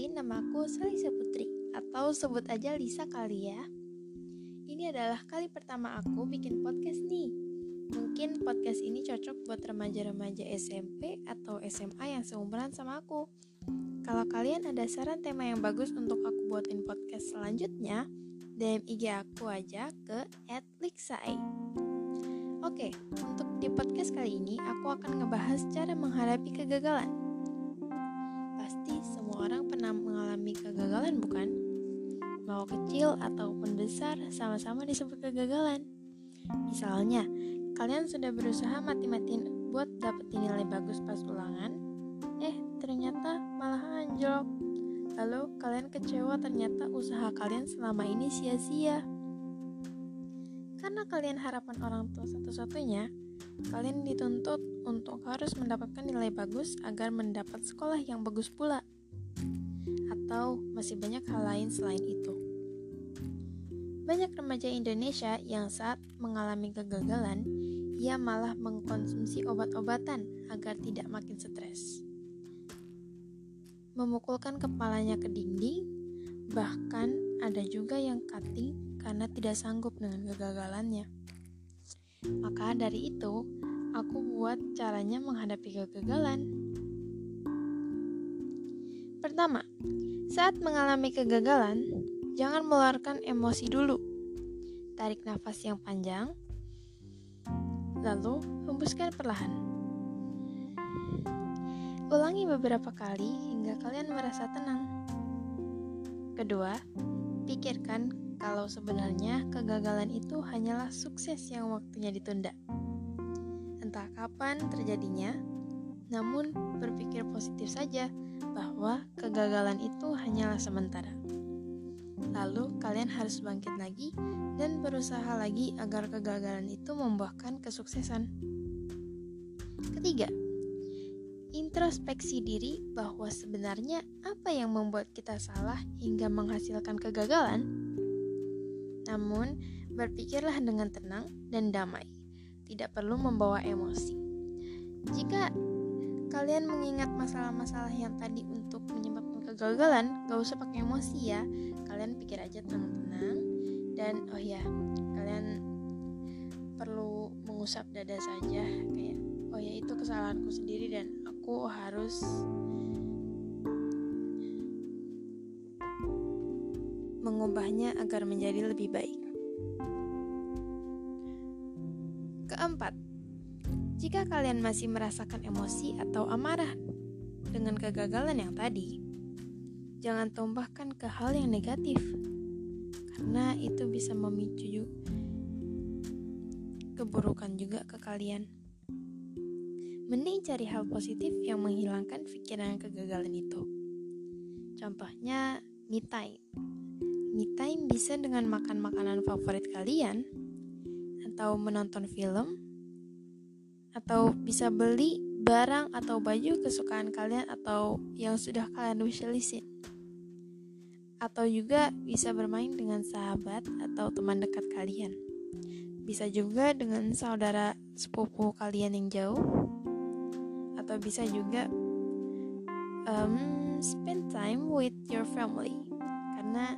Kenalin nama aku Salisa Putri. Atau sebut aja Lisa kali ya. Ini adalah kali pertama aku bikin podcast nih. Mungkin podcast ini cocok buat remaja-remaja SMP atau SMA yang seumuran sama aku. Kalau kalian ada saran tema yang bagus untuk aku buatin podcast selanjutnya DM IG aku aja ke @lixai. Oke, untuk di podcast kali ini aku akan ngebahas cara menghadapi kegagalan mengalami kegagalan bukan? Mau kecil ataupun besar sama-sama disebut kegagalan. Misalnya, kalian sudah berusaha mati-matiin buat dapetin nilai bagus pas ulangan, eh ternyata malah anjlok. Lalu kalian kecewa ternyata usaha kalian selama ini sia-sia. Karena kalian harapan orang tua satu-satunya, kalian dituntut untuk harus mendapatkan nilai bagus agar mendapat sekolah yang bagus pula atau masih banyak hal lain selain itu. Banyak remaja Indonesia yang saat mengalami kegagalan, ia malah mengkonsumsi obat-obatan agar tidak makin stres. Memukulkan kepalanya ke dinding, bahkan ada juga yang cutting karena tidak sanggup dengan kegagalannya. Maka dari itu, aku buat caranya menghadapi kegagalan. Pertama, saat mengalami kegagalan, jangan mengeluarkan emosi dulu. Tarik nafas yang panjang, lalu hembuskan perlahan. Ulangi beberapa kali hingga kalian merasa tenang. Kedua, pikirkan kalau sebenarnya kegagalan itu hanyalah sukses yang waktunya ditunda. Entah kapan terjadinya, namun berpikir positif saja bahwa kegagalan itu hanyalah sementara. Lalu kalian harus bangkit lagi dan berusaha lagi agar kegagalan itu membuahkan kesuksesan. Ketiga, introspeksi diri bahwa sebenarnya apa yang membuat kita salah hingga menghasilkan kegagalan. Namun, berpikirlah dengan tenang dan damai, tidak perlu membawa emosi. Jika kalian mengingat masalah-masalah yang tadi untuk menyebabkan kegagalan, gak usah pakai emosi ya. Kalian pikir aja tenang-tenang dan oh ya, kalian perlu mengusap dada saja kayak oh ya itu kesalahanku sendiri dan aku harus mengubahnya agar menjadi lebih baik. Keempat, jika kalian masih merasakan emosi atau amarah dengan kegagalan yang tadi, jangan tumpahkan ke hal yang negatif, karena itu bisa memicu keburukan juga ke kalian. Mending cari hal positif yang menghilangkan pikiran kegagalan itu. Contohnya, me time. Me time bisa dengan makan makanan favorit kalian, atau menonton film, atau bisa beli barang atau baju kesukaan kalian atau yang sudah kalian wishlistin. Atau juga bisa bermain dengan sahabat atau teman dekat kalian. Bisa juga dengan saudara sepupu kalian yang jauh. Atau bisa juga um, spend time with your family. Karena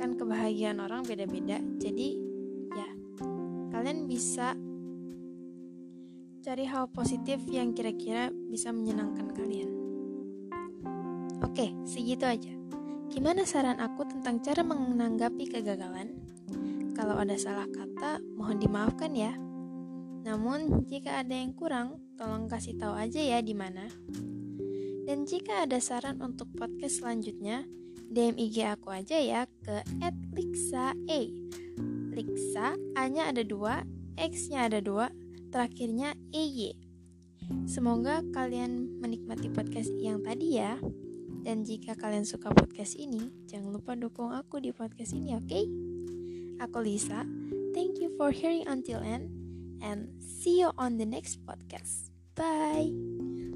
kan kebahagiaan orang beda-beda. Jadi ya kalian bisa Cari hal positif yang kira-kira bisa menyenangkan kalian. Oke, segitu aja. Gimana saran aku tentang cara menanggapi kegagalan? Kalau ada salah kata, mohon dimaafkan ya. Namun, jika ada yang kurang, tolong kasih tahu aja ya di mana. Dan jika ada saran untuk podcast selanjutnya, DM IG aku aja ya ke @lixa a. Lixa A-nya ada dua, X-nya ada dua, terakhirnya EY. Semoga kalian menikmati podcast yang tadi ya. Dan jika kalian suka podcast ini, jangan lupa dukung aku di podcast ini, oke? Okay? Aku Lisa. Thank you for hearing until end and see you on the next podcast. Bye.